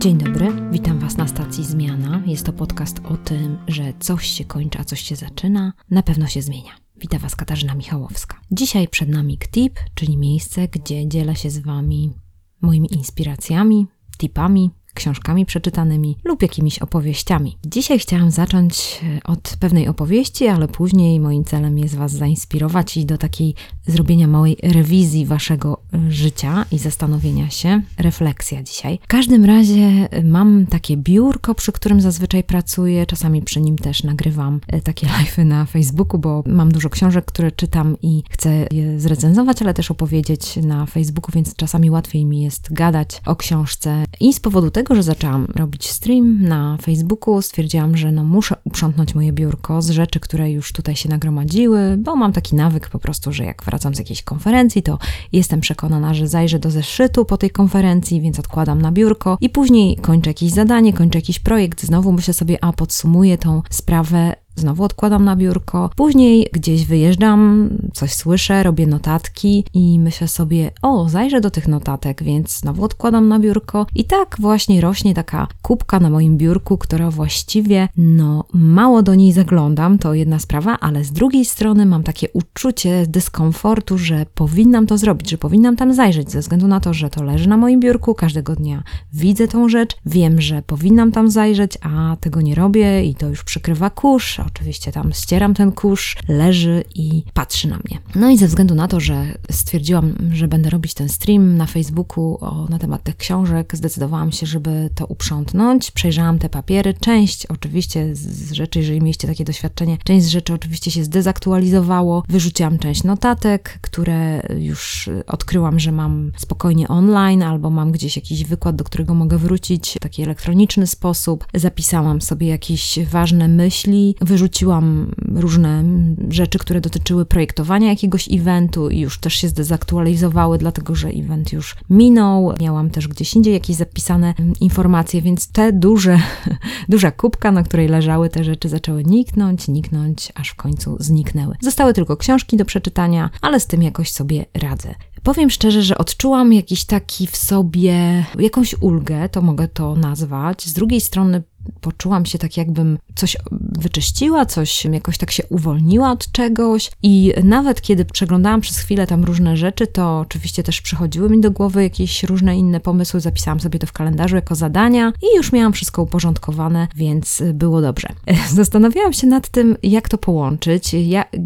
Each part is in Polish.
Dzień dobry, witam Was na stacji Zmiana. Jest to podcast o tym, że coś się kończy, a coś się zaczyna. Na pewno się zmienia. Witam Was Katarzyna Michałowska. Dzisiaj przed nami KTIP, czyli miejsce, gdzie dzielę się z Wami moimi inspiracjami, tipami, książkami przeczytanymi lub jakimiś opowieściami. Dzisiaj chciałam zacząć e, od pewnej opowieści, ale później moim celem jest Was zainspirować i do takiej zrobienia małej rewizji Waszego życia i zastanowienia się. Refleksja dzisiaj. W każdym razie e, mam takie biurko, przy którym zazwyczaj pracuję, czasami przy nim też nagrywam takie live'y na Facebooku, bo mam dużo książek, które czytam i chcę je zrecenzować, ale też opowiedzieć na Facebooku, więc czasami łatwiej mi jest gadać o książce i z powodu tego, że zaczęłam robić stream na Facebooku, stwierdziłam, że no muszę uprzątnąć moje biurko z rzeczy, które już tutaj się nagromadziły, bo mam taki nawyk po prostu, że jak wracam z jakiejś konferencji, to jestem przekonana, że zajrzę do zeszytu po tej konferencji, więc odkładam na biurko i później kończę jakieś zadanie, kończę jakiś projekt, znowu myślę sobie, a podsumuję tą sprawę znowu odkładam na biurko. Później gdzieś wyjeżdżam, coś słyszę, robię notatki i myślę sobie, o, zajrzę do tych notatek, więc znowu odkładam na biurko. I tak właśnie rośnie taka kubka na moim biurku, która właściwie, no, mało do niej zaglądam, to jedna sprawa, ale z drugiej strony mam takie uczucie dyskomfortu, że powinnam to zrobić, że powinnam tam zajrzeć, ze względu na to, że to leży na moim biurku, każdego dnia widzę tą rzecz, wiem, że powinnam tam zajrzeć, a tego nie robię i to już przykrywa kurz, oczywiście tam ścieram ten kurz, leży i patrzy na mnie. No i ze względu na to, że stwierdziłam, że będę robić ten stream na Facebooku o, na temat tych książek, zdecydowałam się, żeby to uprzątnąć. Przejrzałam te papiery. Część oczywiście z rzeczy, jeżeli mieliście takie doświadczenie, część z rzeczy oczywiście się zdezaktualizowało. Wyrzuciłam część notatek, które już odkryłam, że mam spokojnie online albo mam gdzieś jakiś wykład, do którego mogę wrócić w taki elektroniczny sposób. Zapisałam sobie jakieś ważne myśli, wyrzuciłam różne rzeczy, które dotyczyły projektowania jakiegoś eventu i już też się zdezaktualizowały, dlatego że event już minął. Miałam też gdzieś indziej jakieś zapisane informacje, więc te duże, duża kubka, na której leżały te rzeczy, zaczęły niknąć, niknąć, aż w końcu zniknęły. Zostały tylko książki do przeczytania, ale z tym jakoś sobie radzę. Powiem szczerze, że odczułam jakiś taki w sobie, jakąś ulgę, to mogę to nazwać. Z drugiej strony poczułam się tak, jakbym coś wyczyściła, coś jakoś tak się uwolniła od czegoś. I nawet kiedy przeglądałam przez chwilę tam różne rzeczy, to oczywiście też przychodziły mi do głowy jakieś różne inne pomysły. Zapisałam sobie to w kalendarzu jako zadania i już miałam wszystko uporządkowane, więc było dobrze. Zastanawiałam się nad tym, jak to połączyć,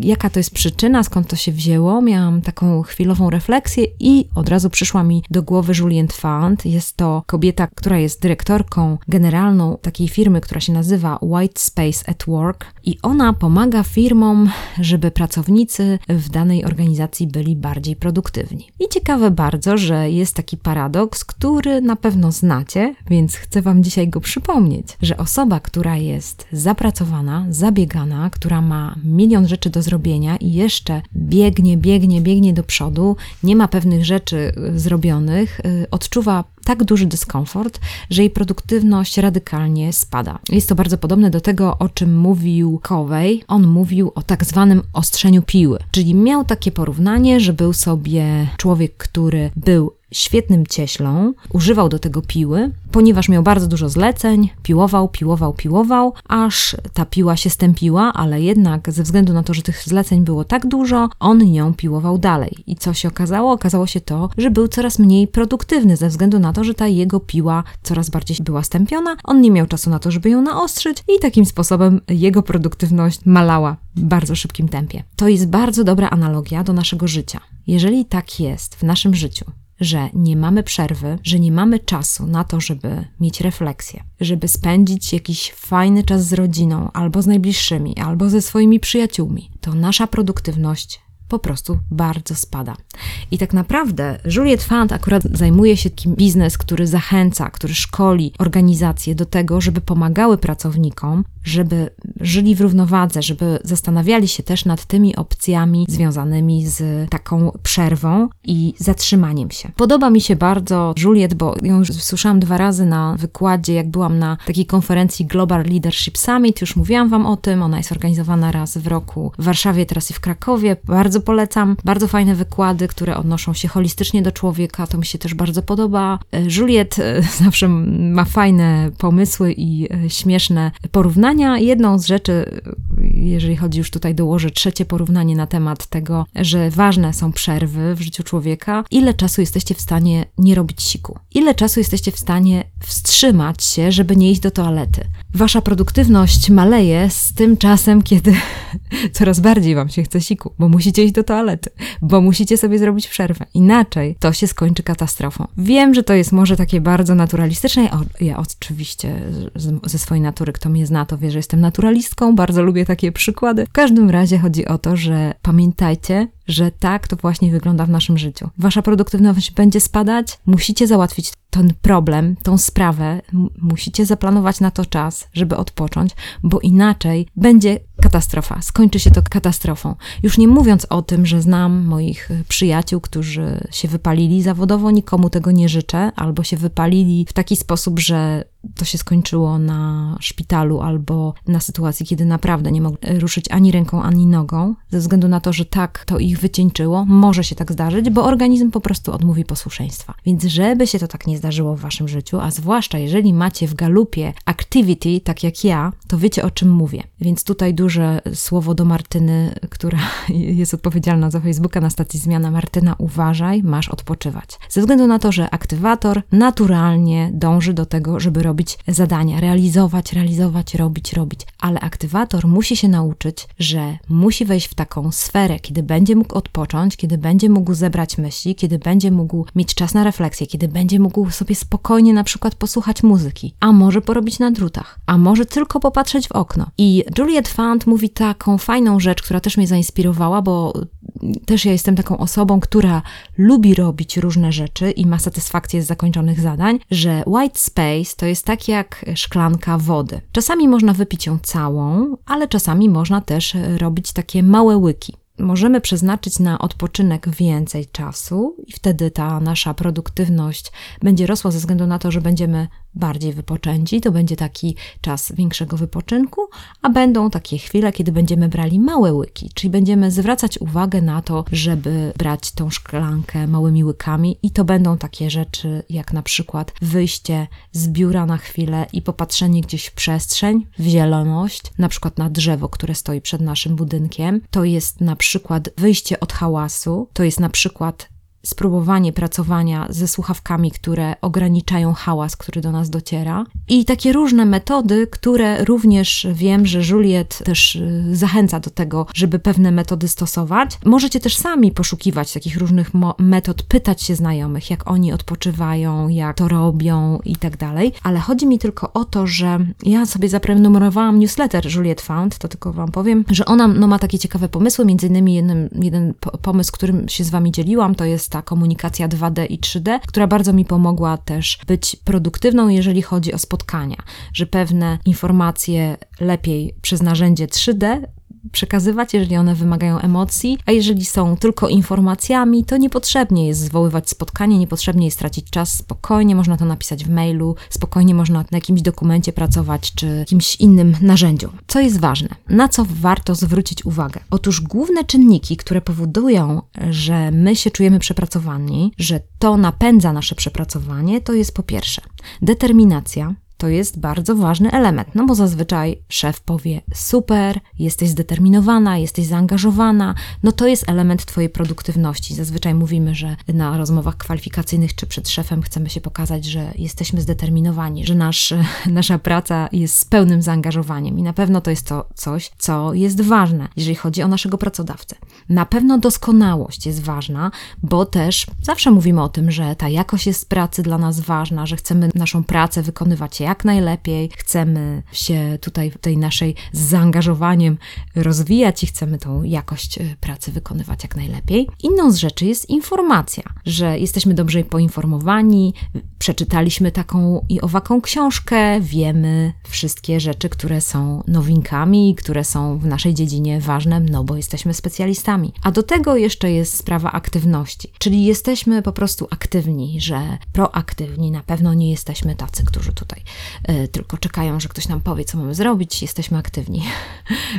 jaka to jest przyczyna, skąd to się wzięło. Miałam taką chwilową refleksję i od razu przyszła mi do głowy Julienne Fant. Jest to kobieta, która jest dyrektorką generalną takiej firmy, która się nazywa White Space at Work i ona pomaga firmom, żeby pracownicy w danej organizacji byli bardziej produktywni. I ciekawe bardzo, że jest taki paradoks, który na pewno znacie, więc chcę Wam dzisiaj go przypomnieć, że osoba, która jest zapracowana, zabiegana, która ma milion rzeczy do zrobienia i jeszcze biegnie, biegnie, biegnie do przodu, nie ma pewnych rzeczy zrobionych, y, odczuwa tak duży dyskomfort, że jej produktywność radykalnie spada. Jest to bardzo podobne do tego, o czym mówił Covey. On mówił o tak zwanym ostrzeniu piły, czyli miał takie porównanie, że był sobie człowiek, który był świetnym cieślą, używał do tego piły, ponieważ miał bardzo dużo zleceń, piłował, piłował, piłował, aż ta piła się stępiła, ale jednak ze względu na to, że tych zleceń było tak dużo, on nią piłował dalej. I co się okazało? Okazało się to, że był coraz mniej produktywny ze względu na to, że ta jego piła coraz bardziej była stępiona, on nie miał czasu na to, żeby ją naostrzyć i takim sposobem jego produktywność malała w bardzo szybkim tempie. To jest bardzo dobra analogia do naszego życia. Jeżeli tak jest w naszym życiu, że nie mamy przerwy, że nie mamy czasu na to, żeby mieć refleksję, żeby spędzić jakiś fajny czas z rodziną, albo z najbliższymi, albo ze swoimi przyjaciółmi, to nasza produktywność po prostu bardzo spada. I tak naprawdę Juliet Fund akurat zajmuje się takim biznes, który zachęca, który szkoli organizacje do tego, żeby pomagały pracownikom żeby żyli w równowadze, żeby zastanawiali się też nad tymi opcjami związanymi z taką przerwą i zatrzymaniem się. Podoba mi się bardzo Juliet, bo ją już słyszałam dwa razy na wykładzie, jak byłam na takiej konferencji Global Leadership Summit, już mówiłam Wam o tym, ona jest organizowana raz w roku w Warszawie, teraz i w Krakowie, bardzo polecam, bardzo fajne wykłady, które odnoszą się holistycznie do człowieka, to mi się też bardzo podoba. Juliet e, zawsze ma fajne pomysły i e, śmieszne porównania. Jedną z rzeczy, jeżeli chodzi już tutaj dołożę trzecie porównanie na temat tego, że ważne są przerwy w życiu człowieka, ile czasu jesteście w stanie nie robić siku? Ile czasu jesteście w stanie wstrzymać się, żeby nie iść do toalety? Wasza produktywność maleje z tym czasem, kiedy coraz bardziej wam się chce siku, bo musicie iść do toalety, bo musicie sobie zrobić przerwę. Inaczej to się skończy katastrofą. Wiem, że to jest może takie bardzo naturalistyczne. Ja oczywiście ze swojej natury, kto mnie zna, to wie, że jestem naturalistką, bardzo lubię takie przykłady. W każdym razie chodzi o to, że pamiętajcie, że tak to właśnie wygląda w naszym życiu. Wasza produktywność będzie spadać, musicie załatwić ten problem, tą sprawę, musicie zaplanować na to czas, żeby odpocząć, bo inaczej będzie katastrofa, skończy się to katastrofą. Już nie mówiąc o tym, że znam moich przyjaciół, którzy się wypalili zawodowo, nikomu tego nie życzę, albo się wypalili w taki sposób, że to się skończyło na szpitalu albo na sytuacji, kiedy naprawdę nie mogli ruszyć ani ręką, ani nogą, ze względu na to, że tak to ich wycieńczyło. Może się tak zdarzyć, bo organizm po prostu odmówi posłuszeństwa. Więc żeby się to tak nie zdarzyło w waszym życiu, a zwłaszcza jeżeli macie w galupie activity, tak jak ja, to wiecie o czym mówię. Więc tutaj duże słowo do Martyny, która jest odpowiedzialna za Facebooka na stacji Zmiana. Martyna, uważaj, masz odpoczywać. Ze względu na to, że aktywator naturalnie dąży do tego, żeby robić zadania, realizować, realizować, robić, robić. Ale aktywator musi się nauczyć, że musi wejść w taką sferę, kiedy będzie mógł odpocząć, kiedy będzie mógł zebrać myśli, kiedy będzie mógł mieć czas na refleksję, kiedy będzie mógł sobie spokojnie na przykład posłuchać muzyki, a może porobić na drutach, a może tylko popatrzeć w okno. I Juliet Fund mówi taką fajną rzecz, która też mnie zainspirowała, bo też ja jestem taką osobą, która lubi robić różne rzeczy i ma satysfakcję z zakończonych zadań, że white space to jest tak jak szklanka wody. Czasami można wypić ją całą, ale czasami można też robić takie małe łyki możemy przeznaczyć na odpoczynek więcej czasu i wtedy ta nasza produktywność będzie rosła ze względu na to, że będziemy bardziej wypoczęci, to będzie taki czas większego wypoczynku, a będą takie chwile, kiedy będziemy brali małe łyki, czyli będziemy zwracać uwagę na to, żeby brać tą szklankę małymi łykami i to będą takie rzeczy jak na przykład wyjście z biura na chwilę i popatrzenie gdzieś w przestrzeń, w zieloność, na przykład na drzewo, które stoi przed naszym budynkiem. To jest na przykład wyjście od hałasu, to jest na przykład spróbowanie pracowania ze słuchawkami, które ograniczają hałas, który do nas dociera. I takie różne metody, które również wiem, że Juliet też y, zachęca do tego, żeby pewne metody stosować. Możecie też sami poszukiwać takich różnych metod, pytać się znajomych, jak oni odpoczywają, jak to robią i tak dalej. Ale chodzi mi tylko o to, że ja sobie zaprenumerowałam newsletter Juliet Found, to tylko Wam powiem, że ona no, ma takie ciekawe pomysły, między innymi jeden, jeden pomysł, którym się z Wami dzieliłam, to jest ta komunikacja 2D i 3D, która bardzo mi pomogła też być produktywną, jeżeli chodzi o spotkania, że pewne informacje lepiej przez narzędzie 3D przekazywać, jeżeli one wymagają emocji, a jeżeli są tylko informacjami, to niepotrzebnie jest zwoływać spotkanie, niepotrzebnie jest tracić czas, spokojnie można to napisać w mailu, spokojnie można na jakimś dokumencie pracować, czy jakimś innym narzędziu. Co jest ważne? Na co warto zwrócić uwagę? Otóż główne czynniki, które powodują, że my się czujemy przepracowani, że to napędza nasze przepracowanie, to jest po pierwsze determinacja, to jest bardzo ważny element, no bo zazwyczaj szef powie: Super, jesteś zdeterminowana, jesteś zaangażowana, no to jest element Twojej produktywności. Zazwyczaj mówimy, że na rozmowach kwalifikacyjnych czy przed szefem chcemy się pokazać, że jesteśmy zdeterminowani, że nasz, nasza praca jest z pełnym zaangażowaniem i na pewno to jest to coś, co jest ważne, jeżeli chodzi o naszego pracodawcę. Na pewno doskonałość jest ważna, bo też zawsze mówimy o tym, że ta jakość jest pracy dla nas ważna, że chcemy naszą pracę wykonywać jak jak najlepiej, chcemy się tutaj w tej naszej z zaangażowaniem rozwijać i chcemy tą jakość y, pracy wykonywać jak najlepiej. Inną z rzeczy jest informacja, że jesteśmy dobrze poinformowani, przeczytaliśmy taką i owaką książkę, wiemy wszystkie rzeczy, które są nowinkami, które są w naszej dziedzinie ważne, no bo jesteśmy specjalistami. A do tego jeszcze jest sprawa aktywności, czyli jesteśmy po prostu aktywni, że proaktywni, na pewno nie jesteśmy tacy, którzy tutaj tylko czekają, że ktoś nam powie, co mamy zrobić, jesteśmy aktywni.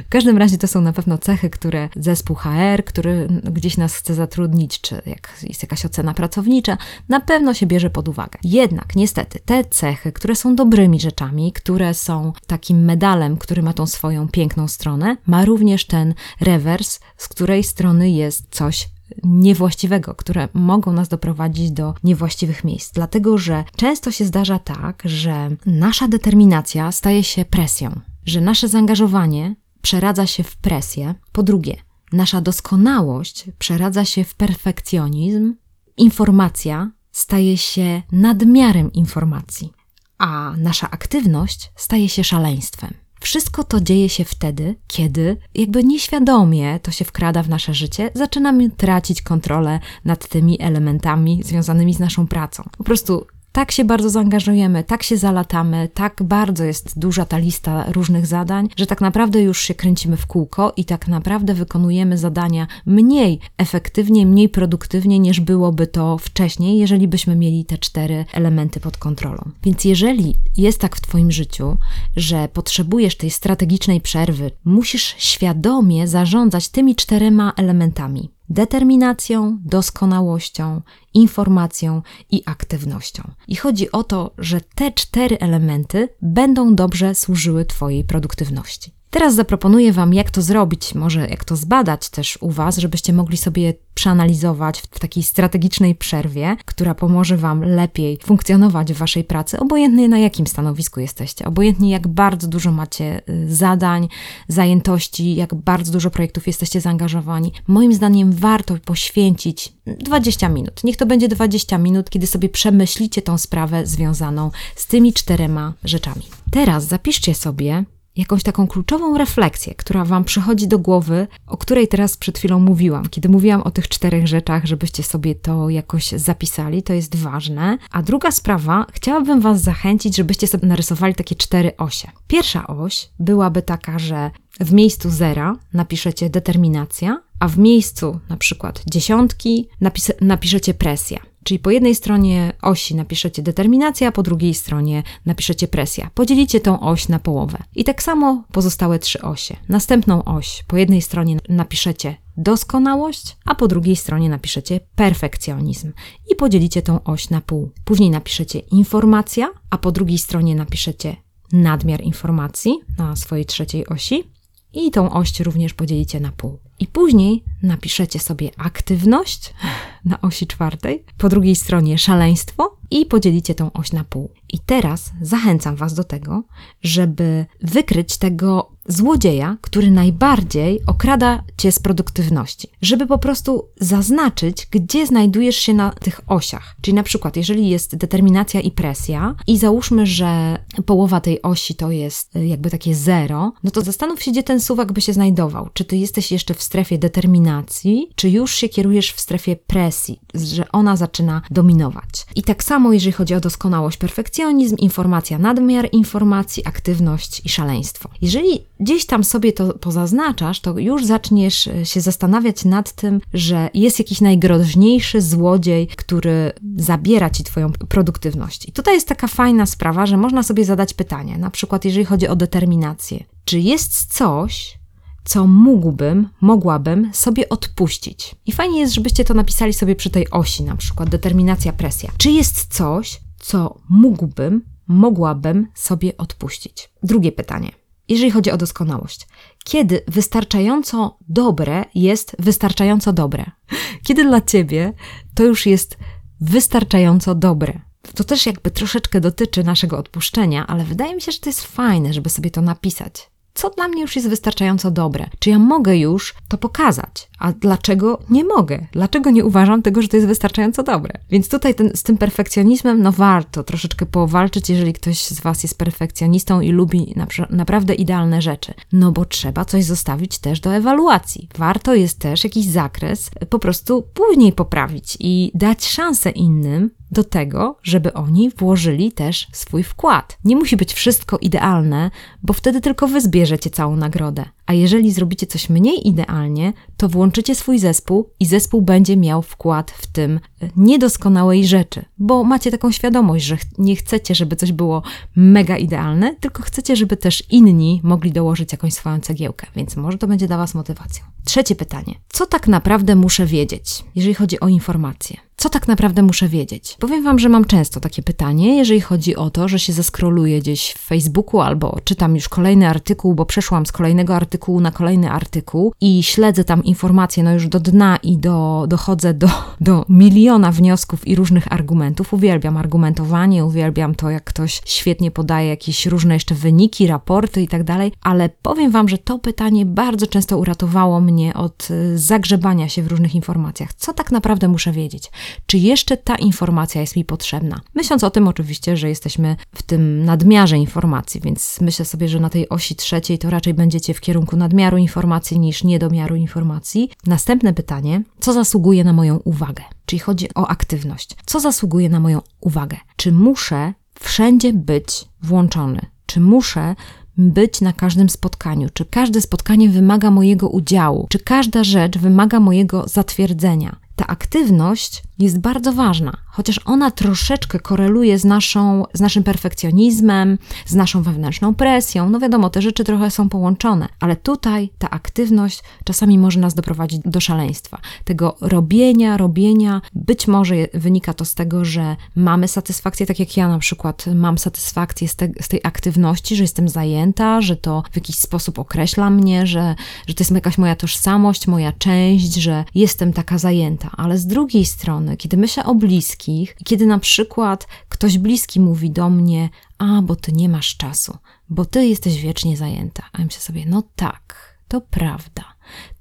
w każdym razie to są na pewno cechy, które zespół HR, który gdzieś nas chce zatrudnić, czy jak jest jakaś ocena pracownicza, na pewno się bierze pod uwagę. Jednak niestety te cechy, które są dobrymi rzeczami, które są takim medalem, który ma tą swoją piękną stronę, ma również ten rewers, z której strony jest coś niewłaściwego, które mogą nas doprowadzić do niewłaściwych miejsc. Dlatego, że często się zdarza tak, że nasza determinacja staje się presją, że nasze zaangażowanie przeradza się w presję. Po drugie, nasza doskonałość przeradza się w perfekcjonizm, informacja staje się nadmiarem informacji, a nasza aktywność staje się szaleństwem. Wszystko to dzieje się wtedy, kiedy jakby nieświadomie to się wkrada w nasze życie, zaczynamy tracić kontrolę nad tymi elementami związanymi z naszą pracą. Po prostu tak się bardzo zaangażujemy, tak się zalatamy, tak bardzo jest duża ta lista różnych zadań, że tak naprawdę już się kręcimy w kółko i tak naprawdę wykonujemy zadania mniej efektywnie, mniej produktywnie niż byłoby to wcześniej, jeżeli byśmy mieli te cztery elementy pod kontrolą. Więc jeżeli jest tak w Twoim życiu, że potrzebujesz tej strategicznej przerwy, musisz świadomie zarządzać tymi czterema elementami determinacją, doskonałością, informacją i aktywnością. I chodzi o to, że te cztery elementy będą dobrze służyły Twojej produktywności. Teraz zaproponuję Wam, jak to zrobić, może jak to zbadać też u Was, żebyście mogli sobie przeanalizować w takiej strategicznej przerwie, która pomoże Wam lepiej funkcjonować w Waszej pracy, obojętnie na jakim stanowisku jesteście, obojętnie jak bardzo dużo macie y, zadań, zajętości, jak bardzo dużo projektów jesteście zaangażowani. Moim zdaniem warto poświęcić 20 minut. Niech to będzie 20 minut, kiedy sobie przemyślicie tą sprawę związaną z tymi czterema rzeczami. Teraz zapiszcie sobie jakąś taką kluczową refleksję, która Wam przychodzi do głowy, o której teraz przed chwilą mówiłam. Kiedy mówiłam o tych czterech rzeczach, żebyście sobie to jakoś zapisali, to jest ważne. A druga sprawa, chciałabym Was zachęcić, żebyście sobie narysowali takie cztery osie. Pierwsza oś byłaby taka, że w miejscu zera napiszecie determinacja, a w miejscu na przykład dziesiątki napis- napiszecie presja. Czyli po jednej stronie osi napiszecie determinacja, po drugiej stronie napiszecie presja. Podzielicie tą oś na połowę. I tak samo pozostałe trzy osie. Następną oś po jednej stronie napiszecie doskonałość, a po drugiej stronie napiszecie perfekcjonizm i podzielicie tą oś na pół. Później napiszecie informacja, a po drugiej stronie napiszecie nadmiar informacji na swojej trzeciej osi i tą oś również podzielicie na pół. I później napiszecie sobie aktywność na osi czwartej, po drugiej stronie szaleństwo i podzielicie tą oś na pół. I teraz zachęcam Was do tego, żeby wykryć tego złodzieja, który najbardziej okrada Cię z produktywności. Żeby po prostu zaznaczyć, gdzie znajdujesz się na tych osiach. Czyli na przykład, jeżeli jest determinacja i presja i załóżmy, że połowa tej osi to jest y, jakby takie zero, no to zastanów się, gdzie ten suwak by się znajdował. Czy Ty jesteś jeszcze w strefie determinacji, czy już się kierujesz w strefie presji, że ona zaczyna dominować. I tak samo, jeżeli chodzi o doskonałość, perfekcjonizm, informacja, nadmiar informacji, aktywność i szaleństwo. Jeżeli gdzieś tam sobie to pozaznaczasz, to już zaczniesz e, się zastanawiać nad tym, że jest jakiś najgroźniejszy złodziej, który zabiera ci Twoją produktywność. I tutaj jest taka fajna sprawa, że można sobie zadać pytanie, na przykład jeżeli chodzi o determinację. Czy jest coś, co mógłbym, mogłabym sobie odpuścić. I fajnie jest, żebyście to napisali sobie przy tej osi, na przykład determinacja, presja. Czy jest coś, co mógłbym, mogłabym sobie odpuścić? Drugie pytanie. Jeżeli chodzi o doskonałość, kiedy wystarczająco dobre jest wystarczająco dobre? Kiedy dla ciebie to już jest wystarczająco dobre? To też jakby troszeczkę dotyczy naszego odpuszczenia, ale wydaje mi się, że to jest fajne, żeby sobie to napisać co dla mnie już jest wystarczająco dobre? Czy ja mogę już to pokazać? A dlaczego nie mogę? Dlaczego nie uważam tego, że to jest wystarczająco dobre? Więc tutaj ten, z tym perfekcjonizmem, no warto troszeczkę powalczyć, jeżeli ktoś z Was jest perfekcjonistą i lubi na, naprawdę idealne rzeczy. No bo trzeba coś zostawić też do ewaluacji. Warto jest też jakiś zakres po prostu później poprawić i dać szansę innym do tego, żeby oni włożyli też swój wkład. Nie musi być wszystko idealne, bo wtedy tylko wy zbierzecie całą nagrodę. A jeżeli zrobicie coś mniej idealnie, to włączycie swój zespół i zespół będzie miał wkład w tym e, niedoskonałej rzeczy, bo macie taką świadomość, że nie chcecie, żeby coś było mega idealne, tylko chcecie, żeby też inni mogli dołożyć jakąś swoją cegiełkę, więc może to będzie dla Was motywacją. Trzecie pytanie. Co tak naprawdę muszę wiedzieć, jeżeli chodzi o informacje? Co tak naprawdę muszę wiedzieć? Powiem Wam, że mam często takie pytanie, jeżeli chodzi o to, że się zeskroluję gdzieś w Facebooku albo czytam już kolejny artykuł, bo przeszłam z kolejnego artykułu na kolejny artykuł i śledzę tam informacje no już do dna i do, dochodzę do, do miliona wniosków i różnych argumentów. Uwielbiam argumentowanie, uwielbiam to, jak ktoś świetnie podaje jakieś różne jeszcze wyniki, raporty i tak dalej, ale powiem Wam, że to pytanie bardzo często uratowało mnie od y, zagrzebania się w różnych informacjach. Co tak naprawdę muszę wiedzieć? Czy jeszcze ta informacja jest mi potrzebna. Myśląc o tym oczywiście, że jesteśmy w tym nadmiarze informacji, więc myślę sobie, że na tej osi trzeciej to raczej będziecie w kierunku nadmiaru informacji niż niedomiaru informacji. Następne pytanie, co zasługuje na moją uwagę? Czyli chodzi o aktywność. Co zasługuje na moją uwagę? Czy muszę wszędzie być włączony? Czy muszę być na każdym spotkaniu? Czy każde spotkanie wymaga mojego udziału? Czy każda rzecz wymaga mojego zatwierdzenia? Ta aktywność jest bardzo ważna, chociaż ona troszeczkę koreluje z, naszą, z naszym perfekcjonizmem, z naszą wewnętrzną presją. No wiadomo, te rzeczy trochę są połączone, ale tutaj ta aktywność czasami może nas doprowadzić do szaleństwa. Tego robienia, robienia, być może wynika to z tego, że mamy satysfakcję, tak jak ja na przykład mam satysfakcję z, te, z tej aktywności, że jestem zajęta, że to w jakiś sposób określa mnie, że, że to jest jakaś moja tożsamość, moja część, że jestem taka zajęta, ale z drugiej strony, kiedy myślę o bliskich, kiedy na przykład ktoś bliski mówi do mnie, a bo ty nie masz czasu, bo ty jesteś wiecznie zajęta, a ja myślę sobie, no tak, to prawda.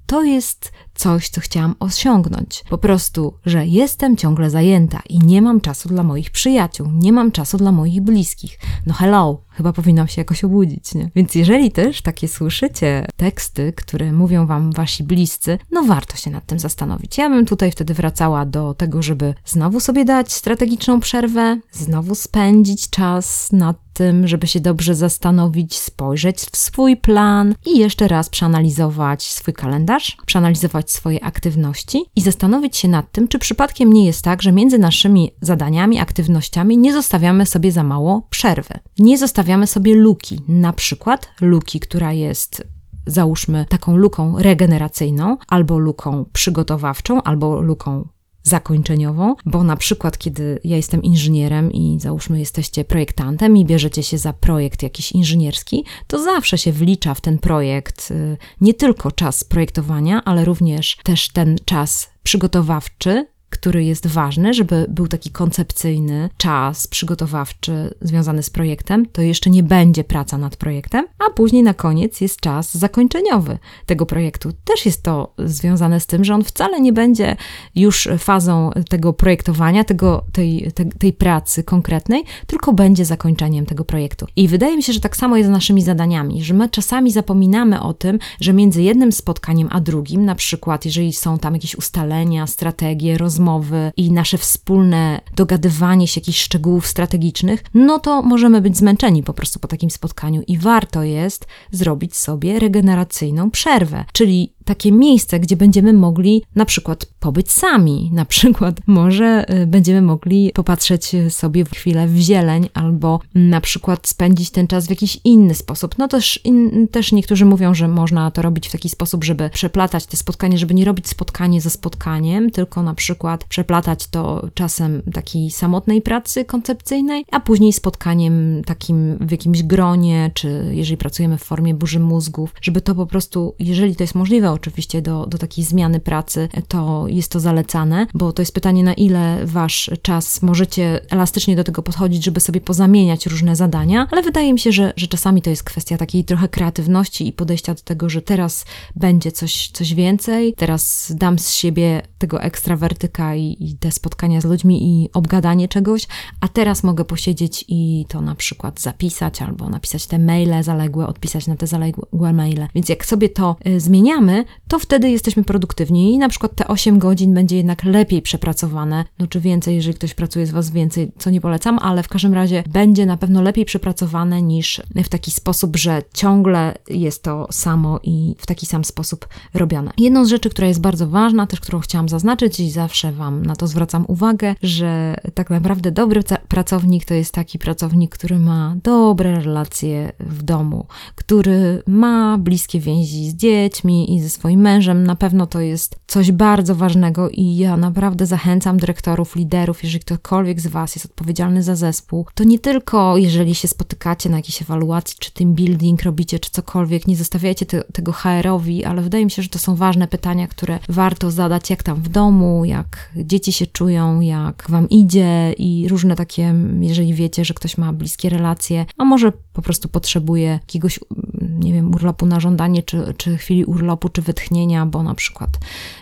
To jest coś, co chciałam osiągnąć. Po prostu, że jestem ciągle zajęta i nie mam czasu dla moich przyjaciół, nie mam czasu dla moich bliskich. No hello, chyba powinnam się jakoś obudzić, nie? Więc jeżeli też takie słyszycie teksty, które mówią wam wasi bliscy, no warto się nad tym zastanowić. Ja bym tutaj wtedy wracała do tego, żeby znowu sobie dać strategiczną przerwę, znowu spędzić czas nad tym, żeby się dobrze zastanowić, spojrzeć w swój plan i jeszcze raz przeanalizować swój kalendarz, przeanalizować swoje aktywności i zastanowić się nad tym, czy przypadkiem nie jest tak, że między naszymi zadaniami, aktywnościami nie zostawiamy sobie za mało przerwy. Nie zostawiamy sobie luki, na przykład luki, która jest załóżmy taką luką regeneracyjną, albo luką przygotowawczą, albo luką zakończeniową, bo na przykład, kiedy ja jestem inżynierem i załóżmy jesteście projektantem i bierzecie się za projekt jakiś inżynierski, to zawsze się wlicza w ten projekt y, nie tylko czas projektowania, ale również też ten czas przygotowawczy, który jest ważny, żeby był taki koncepcyjny czas przygotowawczy związany z projektem, to jeszcze nie będzie praca nad projektem, a później na koniec jest czas zakończeniowy tego projektu. Też jest to związane z tym, że on wcale nie będzie już fazą tego projektowania, tego, tej, tej, tej pracy konkretnej, tylko będzie zakończeniem tego projektu. I wydaje mi się, że tak samo jest z naszymi zadaniami, że my czasami zapominamy o tym, że między jednym spotkaniem a drugim, na przykład jeżeli są tam jakieś ustalenia, strategie, rozmowy, rozmowy i nasze wspólne dogadywanie się jakichś szczegółów strategicznych, no to możemy być zmęczeni po prostu po takim spotkaniu i warto jest zrobić sobie regeneracyjną przerwę, czyli takie miejsce, gdzie będziemy mogli na przykład pobyć sami, na przykład może y, będziemy mogli popatrzeć sobie w chwilę w zieleń, albo na przykład spędzić ten czas w jakiś inny sposób. No też, in, też niektórzy mówią, że można to robić w taki sposób, żeby przeplatać te spotkanie, żeby nie robić spotkanie ze spotkaniem, tylko na przykład przeplatać to czasem takiej samotnej pracy koncepcyjnej, a później spotkaniem takim w jakimś gronie, czy jeżeli pracujemy w formie burzy mózgów, żeby to po prostu, jeżeli to jest możliwe, oczywiście do, do takiej zmiany pracy, to jest to zalecane, bo to jest pytanie, na ile wasz czas możecie elastycznie do tego podchodzić, żeby sobie pozamieniać różne zadania, ale wydaje mi się, że, że czasami to jest kwestia takiej trochę kreatywności i podejścia do tego, że teraz będzie coś, coś więcej, teraz dam z siebie tego ekstrawertyka i, i te spotkania z ludźmi i obgadanie czegoś, a teraz mogę posiedzieć i to na przykład zapisać albo napisać te maile zaległe, odpisać na te zaległe maile. Więc jak sobie to y, zmieniamy, to wtedy jesteśmy produktywni i na przykład te 8 godzin będzie jednak lepiej przepracowane, no czy więcej, jeżeli ktoś pracuje z Was więcej, co nie polecam, ale w każdym razie będzie na pewno lepiej przepracowane niż w taki sposób, że ciągle jest to samo i w taki sam sposób robione. Jedną z rzeczy, która jest bardzo ważna, też którą chciałam zaznaczyć i zawsze Wam na to zwracam uwagę, że tak naprawdę dobry pracownik to jest taki pracownik, który ma dobre relacje w domu, który ma bliskie więzi z dziećmi i ze swoim mężem. Na pewno to jest coś bardzo ważnego i ja naprawdę zachęcam dyrektorów, liderów, jeżeli ktokolwiek z Was jest odpowiedzialny za zespół, to nie tylko jeżeli się spotykacie na jakiejś ewaluacji, czy team building robicie, czy cokolwiek, nie zostawiajcie te, tego HR-owi, ale wydaje mi się, że to są ważne pytania, które warto zadać, jak tam w domu, jak dzieci się czują, jak Wam idzie i różne takie, jeżeli wiecie, że ktoś ma bliskie relacje, a może po prostu potrzebuje jakiegoś, nie wiem, urlopu na żądanie, czy, czy chwili urlopu, czy wytchnienia, bo na przykład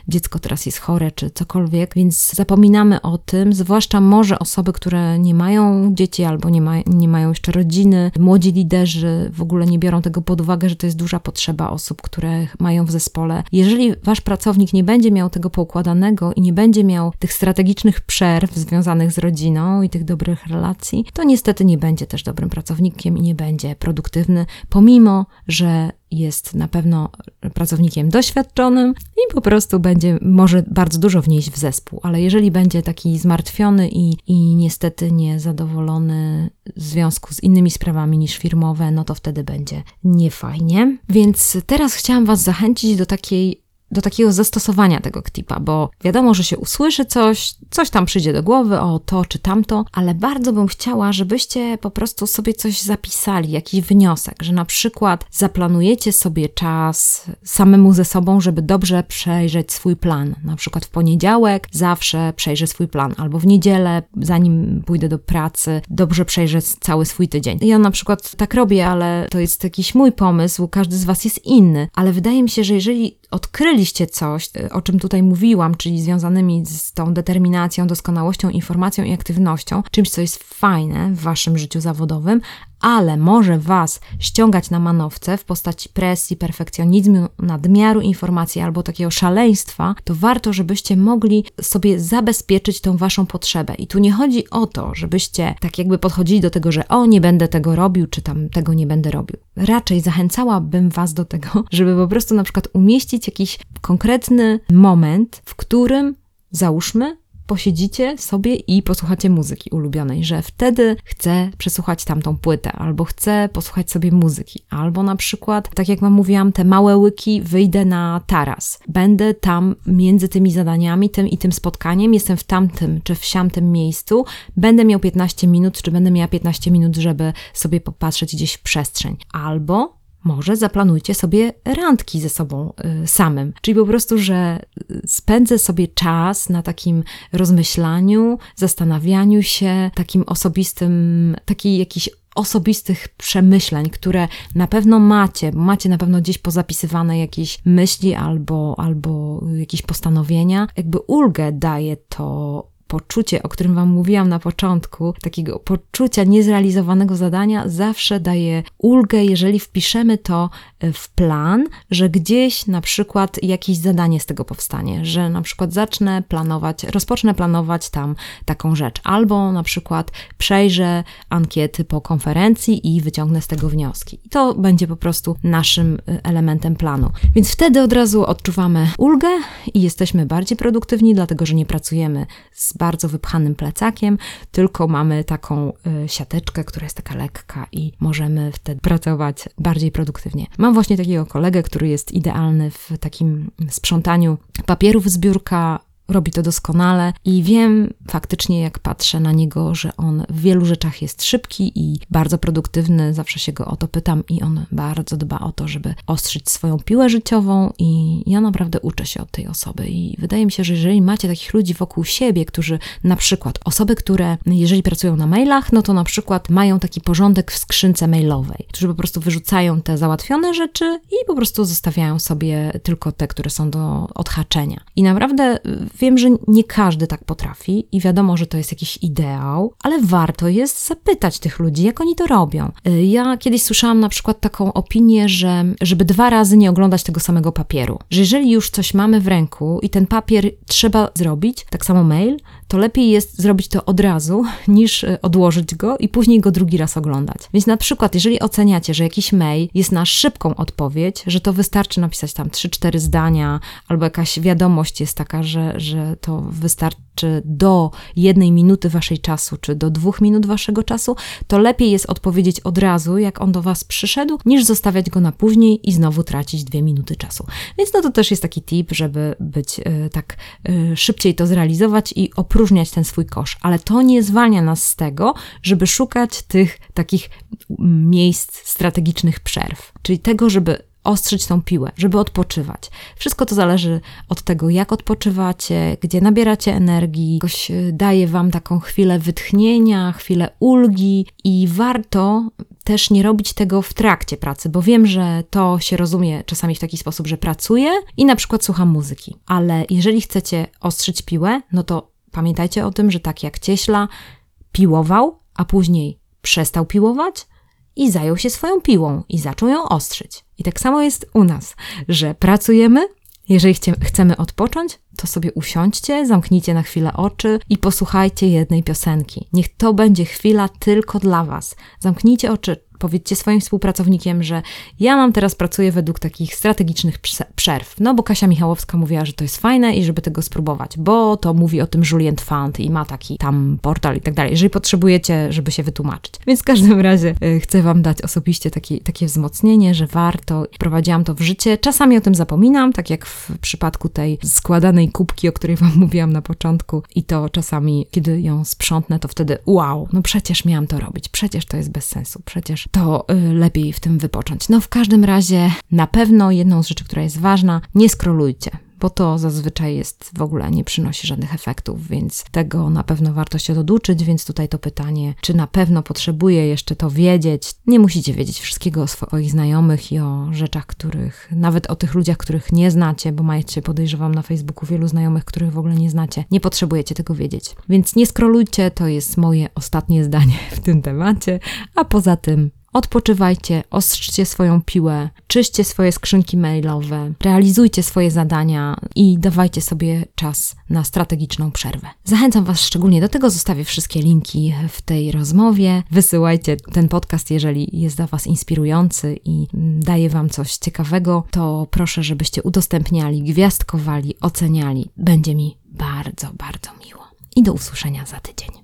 dziecko teraz jest chore, czy cokolwiek, więc zapominamy o tym, zwłaszcza może osoby, które nie mają dzieci albo nie, ma, nie mają jeszcze rodziny, młodzi liderzy w ogóle nie biorą tego pod uwagę, że to jest duża potrzeba osób, które mają w zespole. Jeżeli wasz pracownik nie będzie miał tego poukładanego i nie będzie miał tych strategicznych przerw związanych z rodziną i tych dobrych relacji, to niestety nie będzie też dobrym pracownikiem i nie będzie produktywny, pomimo że jest na pewno pracownikiem doświadczonym i po prostu będzie może bardzo dużo wnieść w zespół, ale jeżeli będzie taki zmartwiony i, i niestety niezadowolony w związku z innymi sprawami niż firmowe, no to wtedy będzie niefajnie. Więc teraz chciałam Was zachęcić do takiej do takiego zastosowania tego ktipa, bo wiadomo, że się usłyszy coś, coś tam przyjdzie do głowy, o to czy tamto, ale bardzo bym chciała, żebyście po prostu sobie coś zapisali, jakiś wniosek, że na przykład zaplanujecie sobie czas samemu ze sobą, żeby dobrze przejrzeć swój plan. Na przykład w poniedziałek zawsze przejrzę swój plan, albo w niedzielę, zanim pójdę do pracy, dobrze przejrzę cały swój tydzień. Ja na przykład tak robię, ale to jest jakiś mój pomysł, każdy z Was jest inny, ale wydaje mi się, że jeżeli odkryliście coś, o czym tutaj mówiłam, czyli związanymi z tą determinacją, doskonałością, informacją i aktywnością, czymś, co jest fajne w waszym życiu zawodowym, ale może Was ściągać na manowce w postaci presji, perfekcjonizmu, nadmiaru informacji albo takiego szaleństwa, to warto, żebyście mogli sobie zabezpieczyć tą Waszą potrzebę. I tu nie chodzi o to, żebyście tak jakby podchodzili do tego, że o, nie będę tego robił, czy tam tego nie będę robił. Raczej zachęcałabym Was do tego, żeby po prostu na przykład umieścić jakiś konkretny moment, w którym załóżmy, posiedzicie sobie i posłuchacie muzyki ulubionej, że wtedy chcę przesłuchać tamtą płytę, albo chcę posłuchać sobie muzyki, albo na przykład, tak jak wam mówiłam, te małe łyki, wyjdę na taras. Będę tam między tymi zadaniami, tym i tym spotkaniem, jestem w tamtym czy w siamtym miejscu, będę miał 15 minut, czy będę miała 15 minut, żeby sobie popatrzeć gdzieś w przestrzeń. Albo może zaplanujcie sobie randki ze sobą y, samym. Czyli po prostu, że y, spędzę sobie czas na takim rozmyślaniu, zastanawianiu się, takim osobistym, taki jakiś osobistych przemyśleń, które na pewno macie, macie na pewno gdzieś pozapisywane jakieś myśli albo, albo jakieś postanowienia. Jakby ulgę daje to poczucie, o którym Wam mówiłam na początku, takiego poczucia niezrealizowanego zadania, zawsze daje ulgę, jeżeli wpiszemy to e, w plan, że gdzieś na przykład jakieś zadanie z tego powstanie, że na przykład zacznę planować, rozpocznę planować tam taką rzecz, albo na przykład przejrzę ankiety po konferencji i wyciągnę z tego wnioski. I to będzie po prostu naszym e, elementem planu. Więc wtedy od razu odczuwamy ulgę i jesteśmy bardziej produktywni, dlatego że nie pracujemy z bardzo wypchanym plecakiem, tylko mamy taką y, siateczkę, która jest taka lekka i możemy wtedy pracować bardziej produktywnie. Mam właśnie takiego kolegę, który jest idealny w takim sprzątaniu papierów zbiórka robi to doskonale i wiem faktycznie, jak patrzę na niego, że on w wielu rzeczach jest szybki i bardzo produktywny. Zawsze się go o to pytam i on bardzo dba o to, żeby ostrzyć swoją piłę życiową i ja naprawdę uczę się od tej osoby i wydaje mi się, że jeżeli macie takich ludzi wokół siebie, którzy na przykład osoby, które jeżeli pracują na mailach, no to na przykład mają taki porządek w skrzynce mailowej, którzy po prostu wyrzucają te załatwione rzeczy i po prostu zostawiają sobie tylko te, które są do odhaczenia. I naprawdę Wiem, że nie każdy tak potrafi i wiadomo, że to jest jakiś ideał, ale warto jest zapytać tych ludzi, jak oni to robią. Y, ja kiedyś słyszałam na przykład taką opinię, że żeby dwa razy nie oglądać tego samego papieru. Że jeżeli już coś mamy w ręku i ten papier trzeba zrobić, tak samo mail, to lepiej jest zrobić to od razu, niż y, odłożyć go i później go drugi raz oglądać. Więc na przykład, jeżeli oceniacie, że jakiś mail jest na szybką odpowiedź, że to wystarczy napisać tam 3-4 zdania, albo jakaś wiadomość jest taka, że, że to wystarczy do jednej minuty waszej czasu, czy do dwóch minut waszego czasu, to lepiej jest odpowiedzieć od razu, jak on do was przyszedł, niż zostawiać go na później i znowu tracić dwie minuty czasu. Więc no to też jest taki tip, żeby być y, tak y, szybciej to zrealizować i opróżniać ten swój kosz. Ale to nie zwalnia nas z tego, żeby szukać tych takich miejsc strategicznych przerw, czyli tego, żeby ostrzyć tą piłę, żeby odpoczywać. Wszystko to zależy od tego, jak odpoczywacie, gdzie nabieracie energii. Ktoś y, daje wam taką chwilę wytchnienia, chwilę ulgi i warto też nie robić tego w trakcie pracy, bo wiem, że to się rozumie czasami w taki sposób, że pracuję i na przykład słucham muzyki. Ale jeżeli chcecie ostrzyć piłę, no to pamiętajcie o tym, że tak jak cieśla piłował, a później przestał piłować, i zajął się swoją piłą i zaczął ją ostrzyć. I tak samo jest u nas, że pracujemy, jeżeli chcemy odpocząć, to sobie usiądźcie, zamknijcie na chwilę oczy i posłuchajcie jednej piosenki. Niech to będzie chwila tylko dla Was. Zamknijcie oczy, powiedzcie swoim współpracownikiem, że ja mam teraz pracuję według takich strategicznych przerw. No bo Kasia Michałowska mówiła, że to jest fajne i żeby tego spróbować, bo to mówi o tym Julien Fund i ma taki tam portal i tak dalej, jeżeli potrzebujecie, żeby się wytłumaczyć. Więc w każdym razie y, chcę Wam dać osobiście taki, takie wzmocnienie, że warto. Prowadziłam to w życie. Czasami o tym zapominam, tak jak w przypadku tej składanej kubki, o której Wam mówiłam na początku i to czasami, kiedy ją sprzątnę, to wtedy wow, no przecież miałam to robić, przecież to jest bez sensu, przecież to y, lepiej w tym wypocząć. No w każdym razie na pewno jedną z rzeczy, która jest ważna, nie skrolujcie bo to zazwyczaj jest w ogóle nie przynosi żadnych efektów, więc tego na pewno warto się doduczyć, więc tutaj to pytanie, czy na pewno potrzebuję jeszcze to wiedzieć. Nie musicie wiedzieć wszystkiego o swoich znajomych i o rzeczach, których, nawet o tych ludziach, których nie znacie, bo macie, podejrzewam, na Facebooku wielu znajomych, których w ogóle nie znacie. Nie potrzebujecie tego wiedzieć. Więc nie skrolujcie, to jest moje ostatnie zdanie w tym temacie, a poza tym Odpoczywajcie, ostrzcie swoją piłę, czyście swoje skrzynki mailowe, realizujcie swoje zadania i dawajcie sobie czas na strategiczną przerwę. Zachęcam Was szczególnie do tego, zostawię wszystkie linki w tej rozmowie. Wysyłajcie ten podcast, jeżeli jest dla Was inspirujący i daje Wam coś ciekawego, to proszę, żebyście udostępniali, gwiazdkowali, oceniali. Będzie mi bardzo, bardzo miło. I do usłyszenia za tydzień.